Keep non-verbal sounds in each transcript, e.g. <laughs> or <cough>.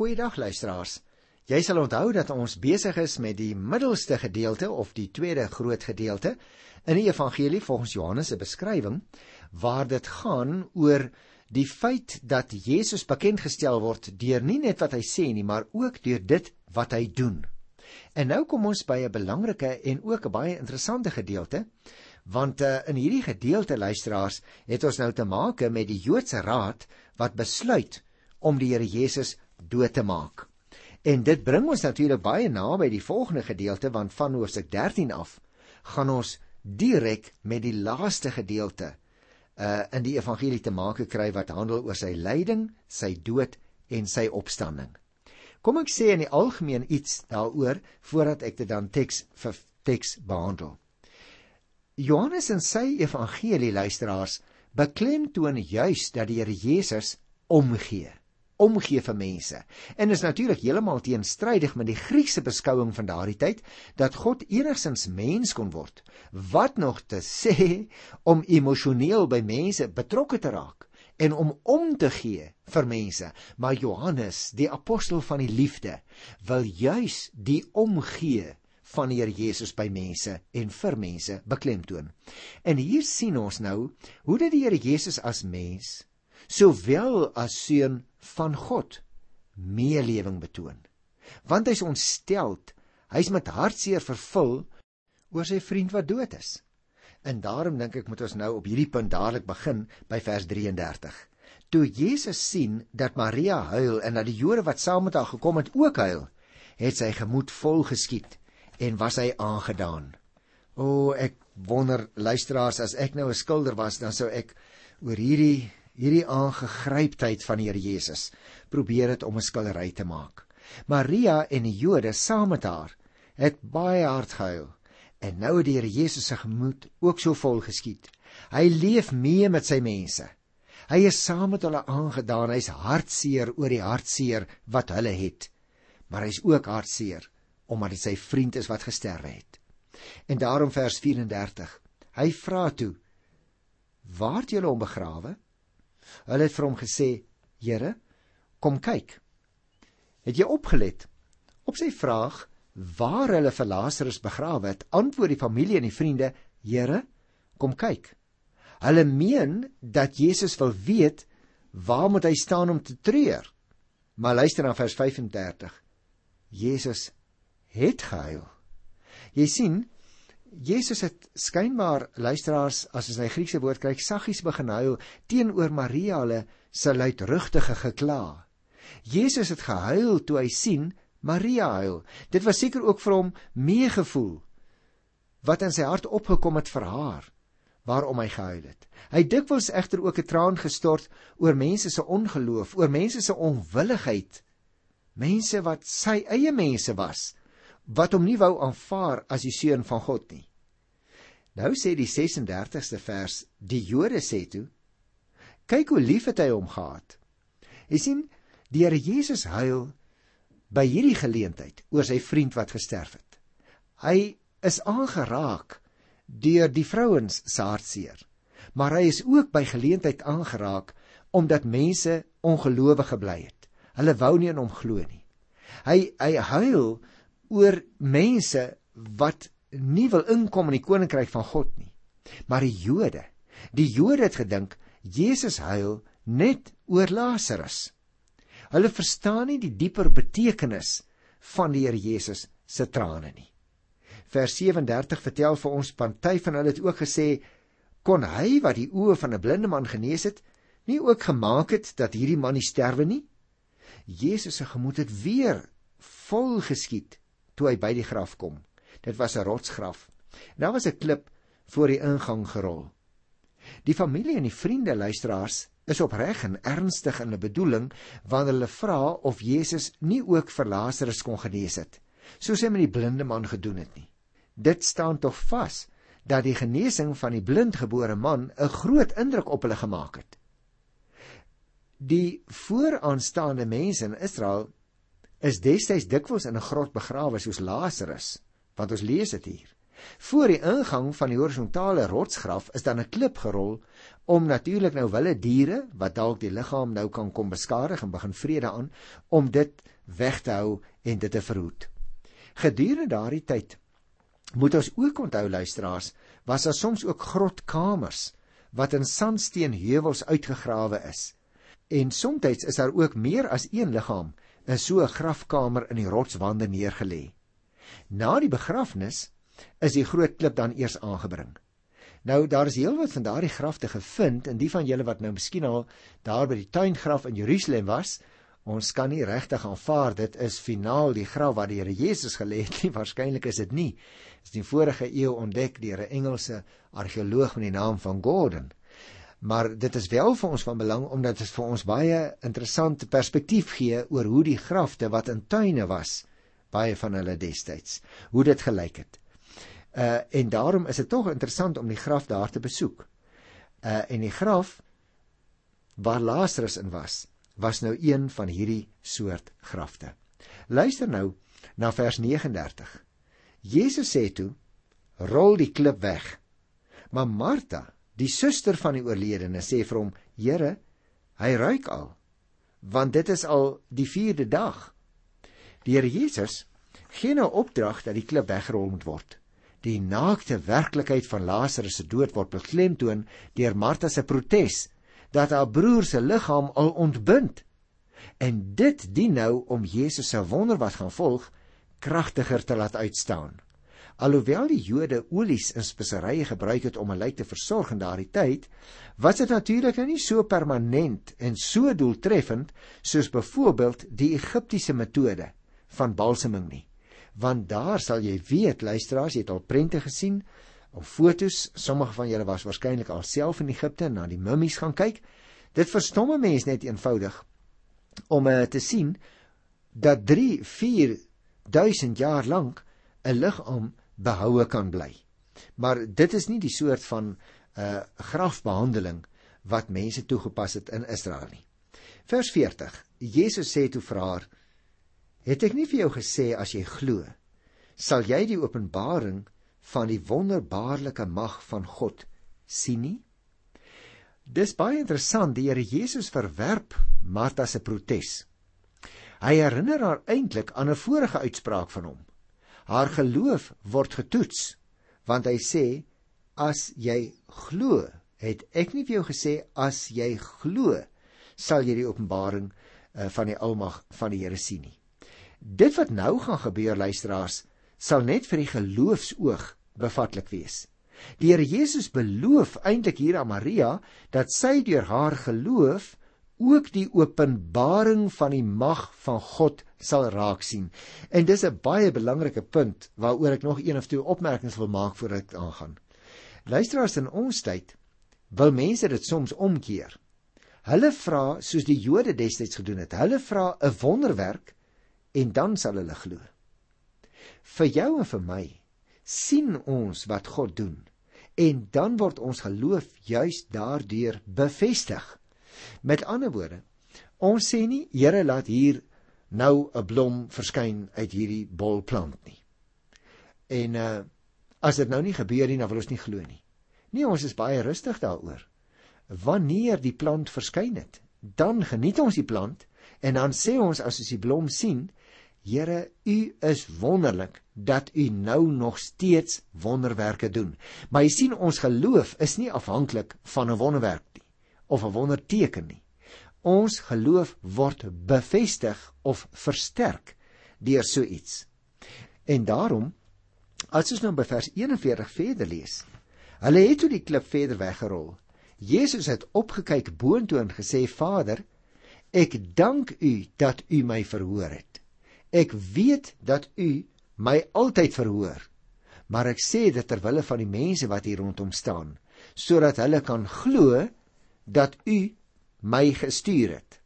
Goeiedag luisteraars. Jy sal onthou dat ons besig is met die middelste gedeelte of die tweede groot gedeelte in die evangelie volgens Johannes se beskrywing waar dit gaan oor die feit dat Jesus bekend gestel word deur nie net wat hy sê nie, maar ook deur dit wat hy doen. En nou kom ons by 'n belangrike en ook 'n baie interessante gedeelte, want uh, in hierdie gedeelte luisteraars het ons nou te make met die Joodse raad wat besluit om die Here Jesus dood te maak. En dit bring ons natuurlik baie naby die volgende gedeelte want van Hoofstuk 13 af gaan ons direk met die laaste gedeelte uh in die evangelie te maak kry wat handel oor sy lyding, sy dood en sy opstanding. Kom ek sê in die algemeen iets daaroor voordat ek dit dan teks vir teks behandel. Johannes in sy evangelie luisteraars beklemtoon juis dat die Here Jesus omgee omgee vir mense. En is natuurlik heeltemal teenstrydig met die Griekse beskouing van daardie tyd dat God enigsins mens kon word. Wat nog te sê om emosioneel by mense betrokke te raak en om om te gee vir mense. Maar Johannes, die apostel van die liefde, wil juis die omgee van die Here Jesus by mense en vir mense beklemtoon. En hier sien ons nou hoe dit die Here Jesus as mens sowel as seun van God meelewing betoon. Want hy's ontsteld, hy's met hartseer vervul oor sy vriend wat dood is. En daarom dink ek moet ons nou op hierdie punt dadelik begin by vers 33. Toe Jesus sien dat Maria huil en dat die Jode wat saam met haar gekom het ook huil, het sy gemoed vol geskiet en was hy aangedaan. O, ek wonder luisteraars as ek nou 'n skilder was, dan sou ek oor hierdie hierdie aangegryptheid van die Here Jesus probeer dit om 'n skildery te maak. Maria en die Jode saam met haar het baie hard gehuil en nou het die Here Jesus se gemoed ook so vol geskiet. Hy leef mee met sy mense. Hy is saam met hulle aangedaan. Hy's hartseer oor die hartseer wat hulle het. Maar hy's ook hartseer omdat dit sy vriend is wat gesterwe het. En daarom vers 34. Hy vra toe: "Waar het julle hom begrawe?" Hulle het vir hom gesê: "Here, kom kyk." Het jy opgelet? Op sy vraag waar hulle vir Lazarus begrawe het, antwoord die familie en die vriende: "Here, kom kyk." Hulle meen dat Jesus wil weet waar moet hy staan om te treur. Maar luister na vers 35. Jesus het gehuil. Jy sien, Jesus het skynbaar luisteraars as ons hy Griekse woord kry saggies begin huil teenoor Maria hulle se luidrugtige gekla. Jesus het gehuil toe hy sien Maria huil. Dit was seker ook vir hom meegevoel wat in sy hart opgekom het vir haar waarom hy gehuil het. Hy dikwels egter ook 'n traan gestort oor mense se ongeloof, oor mense se onwilligheid. Mense wat sy eie mense was wat hom nie wou aanvaar as die seun van God nie. Nou sê die 36ste vers, die Jode sê toe: "Kyk hoe lief het hy hom gehad." Jy sien, die Here Jesus huil by hierdie geleentheid oor sy vriend wat gesterf het. Hy is aangeraak deur die vrouens se hartseer, maar hy is ook by geleentheid aangeraak omdat mense ongelowige gebly het. Hulle wou nie in hom glo nie. Hy hy huil oor mense wat nie wil inkom in die koninkryk van God nie. Maar die Jode, die Jode het gedink Jesus huil net oor Lazarus. Hulle verstaan nie die dieper betekenis van die Here Jesus se trane nie. Vers 37 vertel vir ons party van hulle het ook gesê kon hy wat die oë van 'n blinde man genees het nie ook gemaak het dat hierdie man nie sterwe nie? Jesus se gemoed het weer vol geskiet toe hy by die graf kom. Dit was 'n rotsgraf. Daar was 'n klip voor die ingang gerol. Die familie en die vriende luisteraars is opreg en ernstig in hulle bedoeling wanneer hulle vra of Jesus nie ook vir Lazarus kon genees het, soos hy met die blinde man gedoen het nie. Dit staan tog vas dat die genesing van die blindgebore man 'n groot indruk op hulle gemaak het. Die vooraanstaande mense in Israel is destyds dikwels in 'n grot begrawe soos Lazarus, want ons lees dit hier. Voor die ingang van die horisontale rotsgraf is dan 'n klip gerol om natuurlik nou wille diere wat dalk die liggaam nou kan kom beskadig en begin vrede aan om dit weg te hou en dit te verhoed. Gedurende daardie tyd moet ons ook onthou luisteraars, was daar soms ook grotkamers wat in sandsteen heuwels uitgegrawe is. En soms is daar ook meer as een liggaam in so 'n grafkamer in die rotswande neergelê. Na die begrafnis is die groot klip dan eers aangebring. Nou daar is heelwat van daardie grafte gevind en die van julle wat nou miskien al daar by die tuingraf in Jerusalem was, ons kan nie regtig aanvaar dit is finaal die graf waar die Here Jesus gelê het nie, <laughs> waarskynlik is dit nie is die vorige eeu ontdek deur 'n Engelse argeoloog met die naam van Gordon. Maar dit is wel vir ons van belang omdat dit vir ons baie interessante perspektief gee oor hoe die grafte wat in tuine was, baie van hulle destyds, hoe dit gelyk het. Uh en daarom is dit tog interessant om die graf daar te besoek. Uh en die graf waar Lazarus in was, was nou een van hierdie soort grafte. Luister nou na vers 39. Jesus sê toe: "Rol die klip weg." Maar Martha, die suster van die oorledene, sê vir hom: "Here, hy ruik al, want dit is al die 4de dag." Die Here Jesus gee nou opdrag dat die klip weggerol moet word. Die naakte werklikheid van Lazarus se dood word beklemtoon deur Martha se protes dat haar broer se liggaam al ontbind. En dit dien nou om Jesus se wonder wat gaan volg kragtiger te laat uitstaan. Alhoewel die Jode olies in speserye gebruik het om 'n lijk te versorg in daardie tyd, was dit natuurlik nou nie so permanent en so doeltreffend soos byvoorbeeld die Egiptiese metode van balseming nie. Want daar sal jy weet, luisteraars, jy het al prente gesien of fotos, sommige van julle was waarskynlik al self in Egipte na die mummies gaan kyk. Dit verstomme mense net eenvoudig om uh, te sien dat 3, 4 1000 jaar lank 'n liggaam behoue kan bly. Maar dit is nie die soort van 'n uh, grafbehandeling wat mense toegepas het in Israel nie. Vers 40. Jesus sê toe vir haar: "Het ek nie vir jou gesê as jy glo, sal jy die openbaring van die wonderbaarlike mag van God sien nie?" Dis baie interessant, die Here Jesus verwerp Martha se protes. Hy herinner haar eintlik aan 'n vorige uitspraak van hom. Haar geloof word getoets, want hy sê as jy glo, het ek nie vir jou gesê as jy glo, sal jy die openbaring uh, van die almag van die Here sien nie. Dit wat nou gaan gebeur luisteraars, sal net vir die geloofsoog bevatlik wees. Die Here Jesus beloof eintlik hier aan Maria dat sy deur haar geloof ook die openbaring van die mag van God sal raak sien. En dis 'n baie belangrike punt waaroor ek nog een of twee opmerkings wil maak voor ek aangaan. Luisteraars in ons tyd wil mense dit soms omkeer. Hulle vra soos die Jode destyds gedoen het. Hulle vra 'n wonderwerk en dan sal hulle glo. Vir jou en vir my sien ons wat God doen en dan word ons geloof juis daardeur bevestig. Met ander woorde, ons sê nie Here laat hier nou 'n blom verskyn uit hierdie bolplant nie. En uh as dit nou nie gebeur nie, dan wil ons nie glo nie. Nee, ons is baie rustig daaroor. Wanneer die plant verskyn het, dan geniet ons die plant en dan sê ons as ons die blom sien, Here, U is wonderlik dat U nou nog steeds wonderwerke doen. Maar jy sien ons geloof is nie afhanklik van 'n wonderwerk of 'n wonderteken nie. Ons geloof word bevestig of versterk deur so iets. En daarom as ons nou by vers 41 verder lees. Hulle het toe die klip verder weggerol. Jesus het opgekyk boontoe en gesê: "Vader, ek dank U dat U my verhoor het. Ek weet dat U my altyd verhoor, maar ek sê dit ter wille van die mense wat hier rondom staan, sodat hulle kan glo dat u my gestuur het.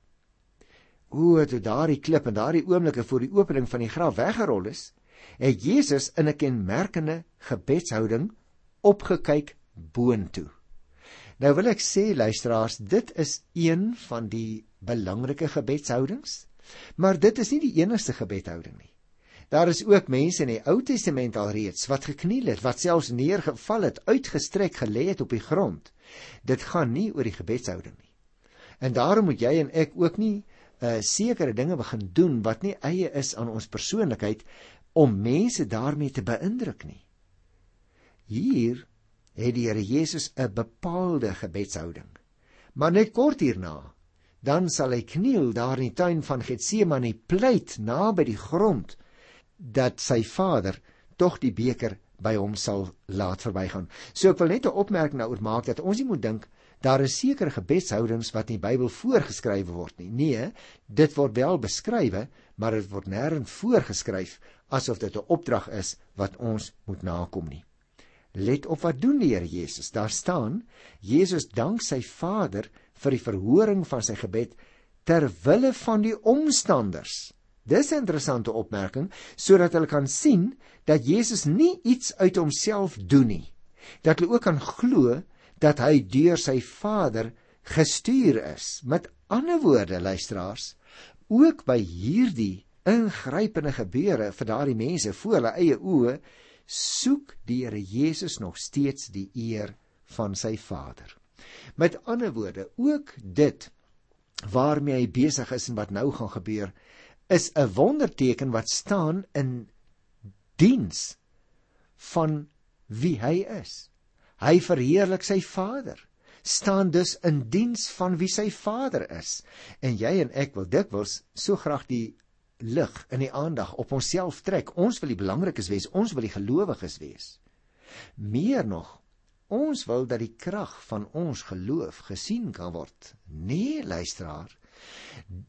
O, toe daardie klip en daardie oomblikke voor die opening van die graf weggerol is, het Jesus in 'n kenmerkende gebedshouding opgekyk boontoe. Nou wil ek sê luisteraars, dit is een van die belangrike gebedshoudings, maar dit is nie die enigste gebedshouding nie. Daar is ook mense in die Ou Testament alreeds wat gekniel het, wat selfs neergeval het, uitgestrek gelê het op die grond. Dit gaan nie oor die gebedshouding nie. En daarom moet jy en ek ook nie uh sekere dinge begin doen wat nie eie is aan ons persoonlikheid om mense daarmee te beïndruk nie. Hier het die Here Jesus 'n bepaalde gebedshouding. Maar net kort hierna, dan sal hy kniel daar in die tuin van Getsemane pleit naby die grond dat sy Vader tog die beker by hom sal laat verbygaan. So ek wil net 'n opmerking daaroor maak dat ons nie moet dink daar is sekere gebedshoudings wat in die Bybel voorgeskryf word nie. Nee, dit word wel beskrywe, maar dit word nêrens voorgeskryf asof dit 'n opdrag is wat ons moet nakom nie. Let op wat doen die Here Jesus. Daar staan: Jesus dank sy Vader vir die verhoring van sy gebed ter wille van die omstanders. Dis 'n interessante opmerking sodat hulle kan sien dat Jesus nie iets uit homself doen nie. Dat hulle ook kan glo dat hy deur sy Vader gestuur is. Met ander woorde, luisteraars, ook by hierdie ingrypende gebeure vir daardie mense voor hulle eie oë soek die Here Jesus nog steeds die eer van sy Vader. Met ander woorde, ook dit waarmee hy besig is en wat nou gaan gebeur, is 'n wonderteken wat staan in diens van wie hy is. Hy verheerlik sy Vader staan dus in diens van wie sy Vader is. En jy en ek wil dikwels so graag die lig in die aandag op onsself trek. Ons wil die belangrikes wees, ons wil die gelowiges wees. Meer nog, ons wil dat die krag van ons geloof gesien kan word. Nee, luisteraar,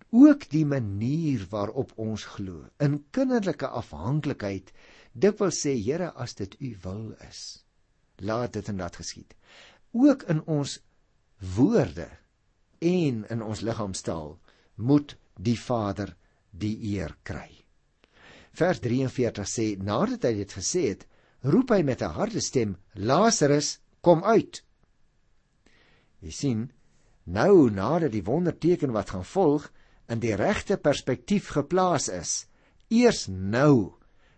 ook die manier waarop ons glo, in kinderlike afhanklikheid, dikwels sê Here, as dit U wil is, laat dit en dat geskied. Ook in ons woorde en in ons liggaamstaal moet die Vader die eer kry. Vers 43 sê nadat hy dit gesê het, roep hy met 'n harde stem: Lazarus, kom uit. Jy sien, nou nadat die wonderteken wat gaan volg in die regte perspektief geplaas is, eers nou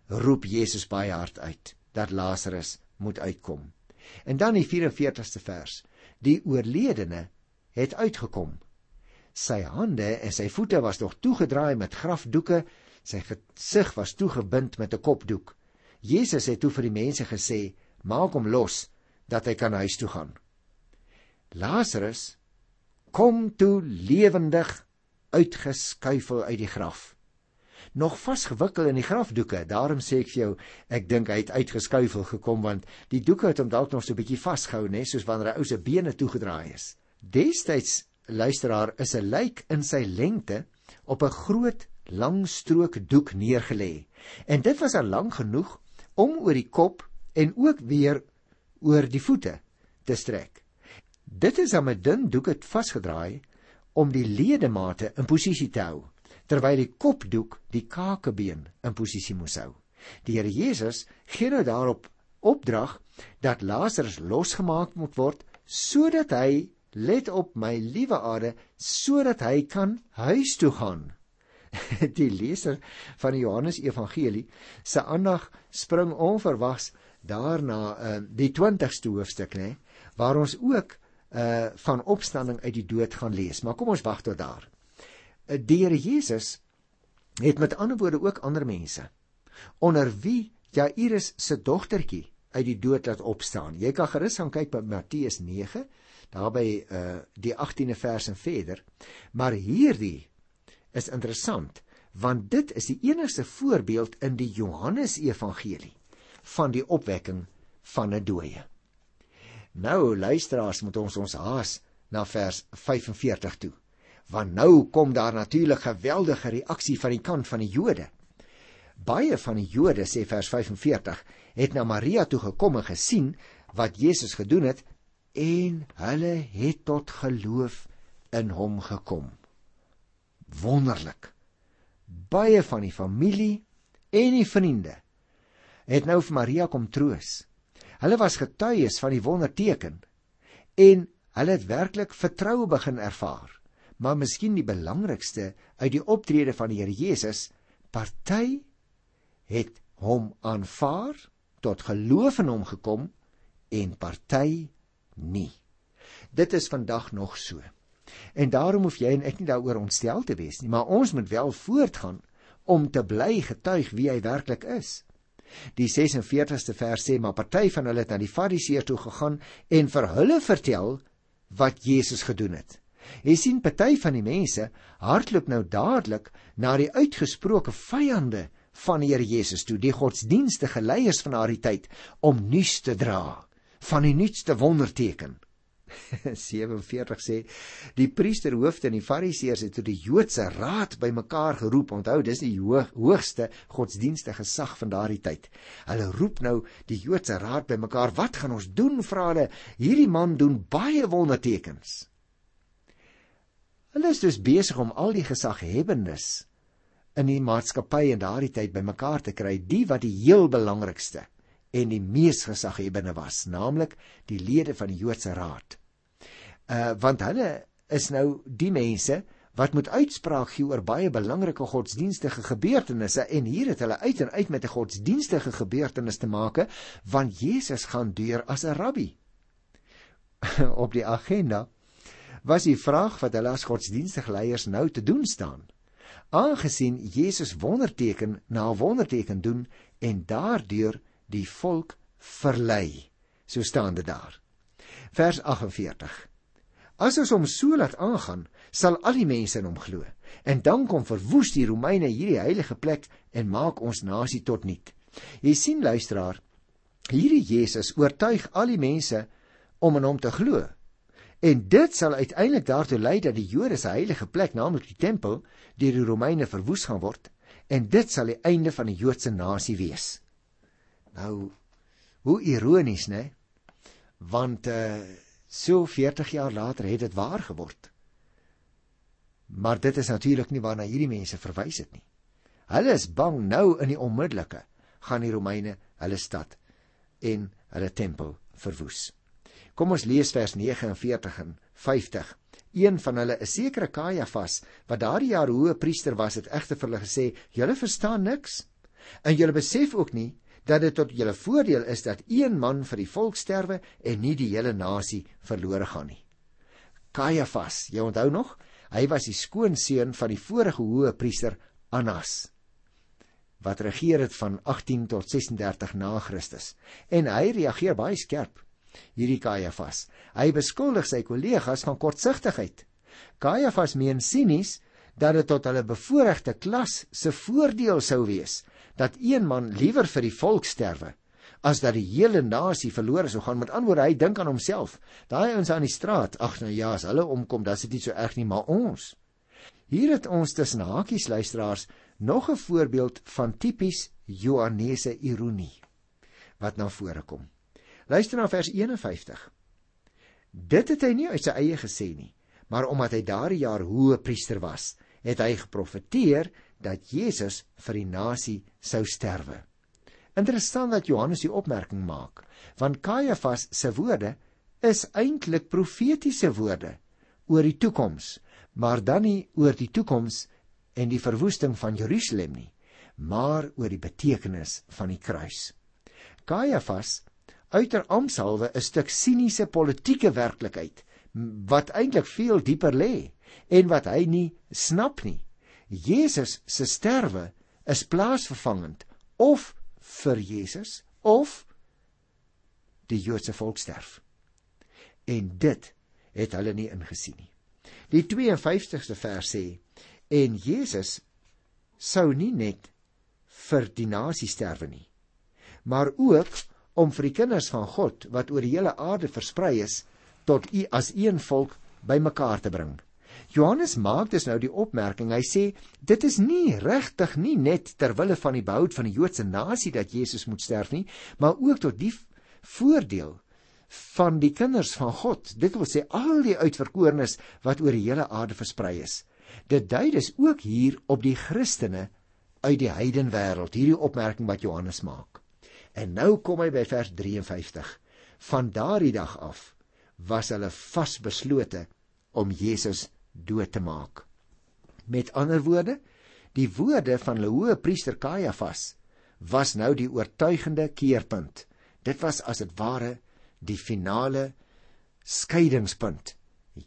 roep Jesus baie hard uit dat Lazarus moet uitkom. En dan die 44ste vers: Die oorledene het uitgekom Sy hande en sy voete was nog toegedraai met grafdoeke, sy gesig was toegebind met 'n kopdoek. Jesus het toe vir die mense gesê: "Maak hom los dat hy kan huis toe gaan." Lazarus kom toe lewendig uitgeskuifel uit die graf. Nog vasgewikkel in die grafdoeke. Daarom sê ek vir jou, ek dink hy het uitgeskuifel gekom want die doeke het hom dalk nog so 'n bietjie vasgehou, né, soos wanneer 'n ou se bene toegedraai is. Destyds luisteraar is 'n lijk in sy lengte op 'n groot lang strook doek neergelê. En dit was al lank genoeg om oor die kop en ook weer oor die voete te strek. Dit is dan met dun doek het vasgedraai om die ledemate in posisie te hou terwyl die kopdoek die kakebeen in posisie moes hou. Die Here Jesus gee nou daarop opdrag dat Lazarus losgemaak moet word sodat hy Let op my liewe Ade sodat hy kan huis toe gaan. <laughs> Die leser van die Johannes Evangelie se aandag spring onverwags daarna uh, die 20ste hoofstuk nê waar ons ook uh van opstanding uit die dood gaan lees. Maar kom ons wag tot daar. Uh, die Here Jesus het met ander woorde ook ander mense onder wie Jairus se dogtertjie uit die dood laat opstaan. Jy kan gerus gaan kyk by Matteus 9 daarby uh die 18de vers en verder. Maar hierdie is interessant want dit is die enigste voorbeeld in die Johannes Evangelie van die opwekking van 'n dooie. Nou luisteraars moet ons ons haas na vers 45 toe. Want nou kom daar natuurlik geweldige reaksie van die kant van die Jode. Baie van die Jode sê vers 45 het na Maria toe gekom en gesien wat Jesus gedoen het en hulle het tot geloof in hom gekom. Wonderlik. Baie van die familie en die vriende het nou vir Maria kom troos. Hulle was getuies van die wonderteken en hulle het werklik vertroue begin ervaar. Maar miskien die belangrikste uit die optrede van die Here Jesus, party het hom aanvaar, tot geloof in hom gekom en party nie. Dit is vandag nog so. En daarom hoef jy en ek nie daaroor ontstel te wees nie, maar ons moet wel voortgaan om te bly getuig wie hy werklik is. Die 46ste vers sê maar party van hulle het na die Fariseërs toe gegaan en vir hulle vertel wat Jesus gedoen het. Jy sien party van die mense hardloop nou dadelik na die uitgesproke vyande van die Here Jesus toe, die godsdienstige leiers van daardie tyd om nuus te dra van die nuutste wonderteken. 47 sê die priesterhoofde en die fariseërs het tot die Joodse raad bymekaar geroep. Onthou, dis die hoog, hoogste godsdienstige gesag van daardie tyd. Hulle roep nou die Joodse raad bymekaar. Wat gaan ons doen? vra hulle. Hierdie man doen baie wondertekens. Hulle is dus besig om al die gesaghebbendes in die maatskappy in daardie tyd bymekaar te kry, die wat die heel belangrikste en die mees gesaghebbende was, naamlik die lede van die Joodse Raad. Uh want hulle is nou die mense wat moet uitspraak gee oor baie belangrike godsdienstige gebeurtenisse en hier het hulle uit en uit met 'n godsdienstige gebeurtenis te maak want Jesus gaan deur as 'n rabbi. <laughs> Op die agenda was die vraag wat hulle as godsdienstige leiers nou te doen staan. Aangesien Jesus wonderteken na wonderteken doen en daardeur die volk verlei. So staan dit daar. Vers 48. As ons hom so laat aangaan, sal al die mense in hom glo. En dan kom verwoes die Romeine hierdie heilige plek en maak ons nasie tot niet. Jy sien luisteraar, hierdie Jesus oortuig al die mense om in hom te glo. En dit sal uiteindelik daartoe lei dat die Jode se heilige plek, naamlik die tempel, deur die Romeine verwoes gaan word en dit sal die einde van die Joodse nasie wees. Nou hoe ironies, né? Want uh so 40 jaar later het dit waar geword. Maar dit is natuurlik nie waarna hierdie mense verwys het nie. Hulle is bang nou in die onmiddellike gaan die Romeine hulle stad en hulle tempel verwoes. Kom ons lees vers 49 en 50. Een van hulle, 'n sekere Kajafas, wat daardie jaar hoë priester was, het egter vir hulle gesê: "Julle verstaan niks en julle besef ook nie dat dit tot julle voordeel is dat een man vir die volk sterwe en nie die hele nasie verlore gaan nie. Kajafas, jy onthou nog? Hy was die skoonseun van die vorige hoë priester Annas wat regeer het van 18 tot 36 na Christus. En hy reageer baie skerp. Hierdie Kajafas, hy beskuldig sy kollegas van kortsigtigheid. Kajafas meen sinies dat dit tot hulle bevoorregte klas se voordeel sou wees dat een man liewer vir die volk sterwe as dat die hele nasie verlore sou gaan. Met ander woorde, hy dink aan homself. Daai ouens aan die straat, ag nou ja, as hulle omkom, dan is dit nie so erg nie, maar ons. Hier het ons tussen hakies luisteraars nog 'n voorbeeld van tipies Johannese ironie wat na vore kom. Luister na vers 51. Dit het hy nie uit sy eie gesê nie, maar omdat hy daardie jaar hoë priester was, het hy geprofeteer dat Jesus vir die nasie sou sterwe. Interessant dat Johannes die opmerking maak, want Kajafas se woorde is eintlik profetiese woorde oor die toekoms, maar dan nie oor die toekoms en die verwoesting van Jerusalem nie, maar oor die betekenis van die kruis. Kajafas uiter ampsalwe 'n stuk siniese politieke werklikheid wat eintlik veel dieper lê en wat hy nie snap nie. Jesus se sterwe is plaasvervangend of vir Jesus of die Joodse volk sterf. En dit het hulle nie ingesien nie. Die 52ste vers sê en Jesus sou nie net vir die nasie sterwe nie, maar ook om vir die kinders van God wat oor die hele aarde versprei is tot u as een volk bymekaar te bring. Johannes maak dus nou die opmerking. Hy sê dit is nie regtig nie net ter wille van die behoud van die Joodse nasie dat Jesus moet sterf nie, maar ook tot die voordeel van die kinders van God. Dit wil sê al die uitverkorenes wat oor die hele aarde versprei is. Dit dui dus ook hier op die Christene uit die heidenwêreld, hierdie opmerking wat Johannes maak. En nou kom hy by vers 53. Van daardie dag af was hulle vasbeslote om Jesus dood te maak. Met ander woorde, die woorde van die hoë priester Kajafas was nou die oortuigende keerpunt. Dit was as dit ware die finale skeidingspunt.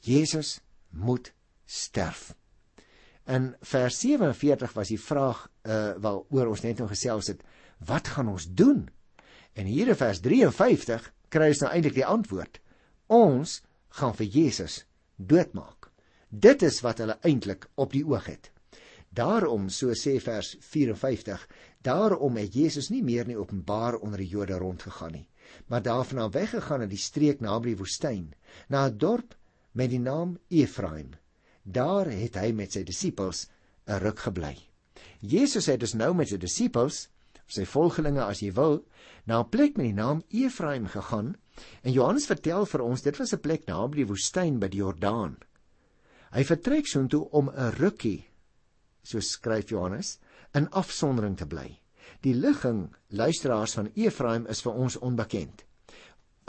Jesus moet sterf. In vers 47 was die vraag uh waaroor ons net nou gesels het, wat gaan ons doen? En hier in vers 53 kry ons nou eintlik die antwoord. Ons gaan vir Jesus doodmaak. Dit is wat hulle eintlik op die oog het. Daarom, so sê vers 54, daarom het Jesus nie meer nie openbaar onder die Jode rondgegaan nie, maar daarvan af weggegaan in die streek naby die woestyn, na 'n dorp met die naam Efraim. Daar het hy met sy disippels 'n ruk gebly. Jesus het dus nou met sy disippels, sy volgelinge as jy wil, na 'n plek met die naam Efraim gegaan en Johannes vertel vir ons dit was 'n plek naby die woestyn by die Jordaan. Hy vertrek soontoe om 'n rukkie so skryf Johannes, in afsondering te bly. Die ligging luisteraars van Efraim is vir ons onbekend.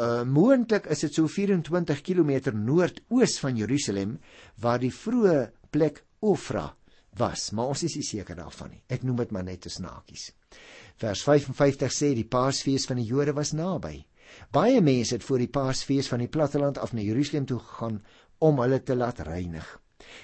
Uh moontlik is dit so 24 km noordoos van Jerusalem waar die vroeë plek Ofra was, maar ons is nie seker daarvan nie. Ek noem dit maar net te snakies. Vers 55 sê die Paasfees van die Jode was naby. Baie mense het voor die Paasfees van die platteland af na Jerusalem toe gegaan om hulle te laat reinig.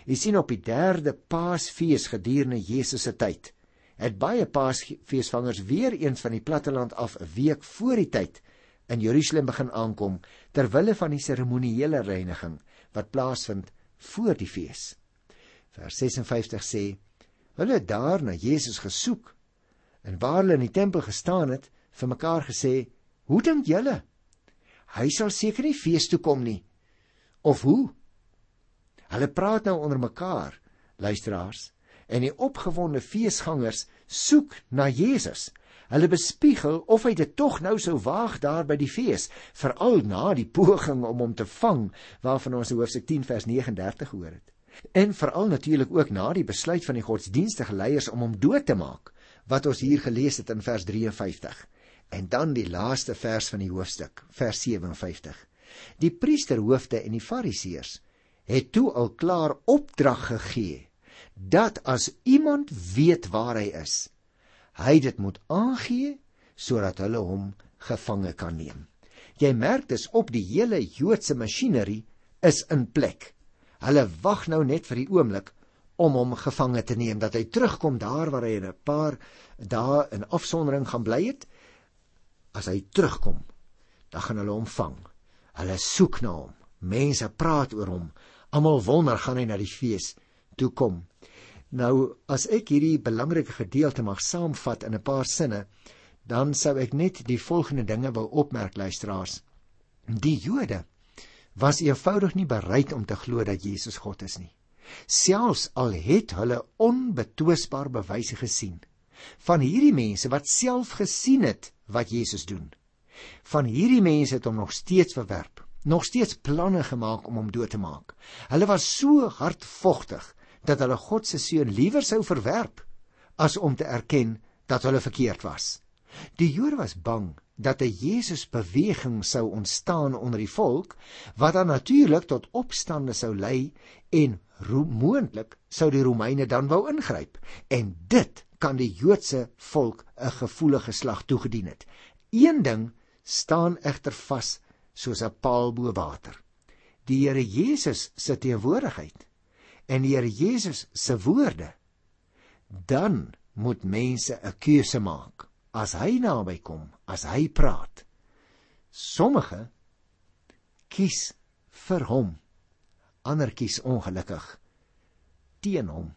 Jy sien op die derde Paasfees gedurende Jesus se tyd het baie Paasfeesvangers weer eens van die platteland af 'n week voor die tyd in Jerusalem begin aankom ter wille van die seremoniële reiniging wat plaasvind voor die fees. Vers 56 sê: Hulle het daar na Jesus gesoek en waar hulle in die tempel gestaan het, vir mekaar gesê: "Hoe dink julle? Hy sal seker nie fees toe kom nie." Of hoe? Hulle praat nou onder mekaar, luisteraars, en die opgewonde feesgangers soek na Jesus. Hulle bespiegel of hy dit tog nou sou waag daar by die fees, veral na die poging om hom te vang waarvan ons in hoofstuk 10 vers 39 gehoor het. En veral natuurlik ook na die besluit van die godsdienstige leiers om hom dood te maak, wat ons hier gelees het in vers 53. En dan die laaste vers van die hoofstuk, vers 57. Die priesterhoofde en die fariseërs het toe al klaar opdrag gegee dat as iemand weet waar hy is, hy dit moet aangee sodat hulle hom gevange kan neem. Jy merk dis op die hele Joodse masjinerie is in plek. Hulle wag nou net vir die oomblik om hom gevange te neem dat hy terugkom daar waar hy 'n paar dae in afsondering gaan bly het. As hy terugkom, dan gaan hulle hom vang. Hulle soek na hom. Mense praat oor hom. Almal wonder gaan hy na die fees toe kom. Nou as ek hierdie belangrike gedeelte mag saamvat in 'n paar sinne, dan sou ek net die volgende dinge wou opmerk luisteraars. Die Jode was eenvoudig nie bereid om te glo dat Jesus God is nie. Selfs al het hulle onbetwisbaar bewyse gesien van hierdie mense wat self gesien het wat Jesus doen. Van hierdie mense het hom nog steeds verwerp nog steeds planne gemaak om hom dood te maak. Hulle was so hardvogtig dat hulle God se seun liewer sou verwerp as om te erken dat hulle verkeerd was. Die Jode was bang dat 'n Jesus beweging sou ontstaan onder die volk wat dan natuurlik tot opstande sou lei en moontlik sou die Romeine dan wou ingryp en dit kan die Joodse volk 'n gevoelige slag toegedien het. Een ding staan egter vas soos 'n paal bo water. Die Here Jesus se teenwoordigheid en die Here Jesus se woorde, dan moet mense 'n keuse maak as hy naby kom, as hy praat. Sommige kies vir hom, ander kies ongelukkig teen hom.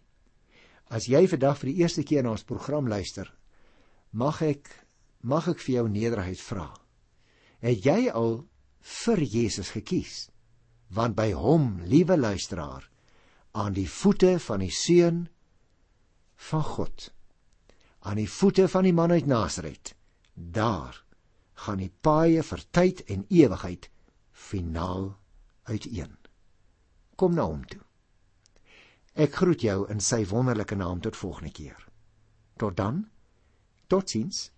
As jy vandag vir die eerste keer na ons program luister, mag ek mag ek vir jou nederigheid vra. Het jy al vir Jesus gekies. Want by hom, liewe luisteraar, aan die voete van die seun van God, aan die voete van die man uit Nasaret, daar gaan die paaie vir tyd en ewigheid finaal uiteen. Kom na hom toe. Ek groet jou in sy wonderlike naam tot volgende keer. Tot dan. Totsiens.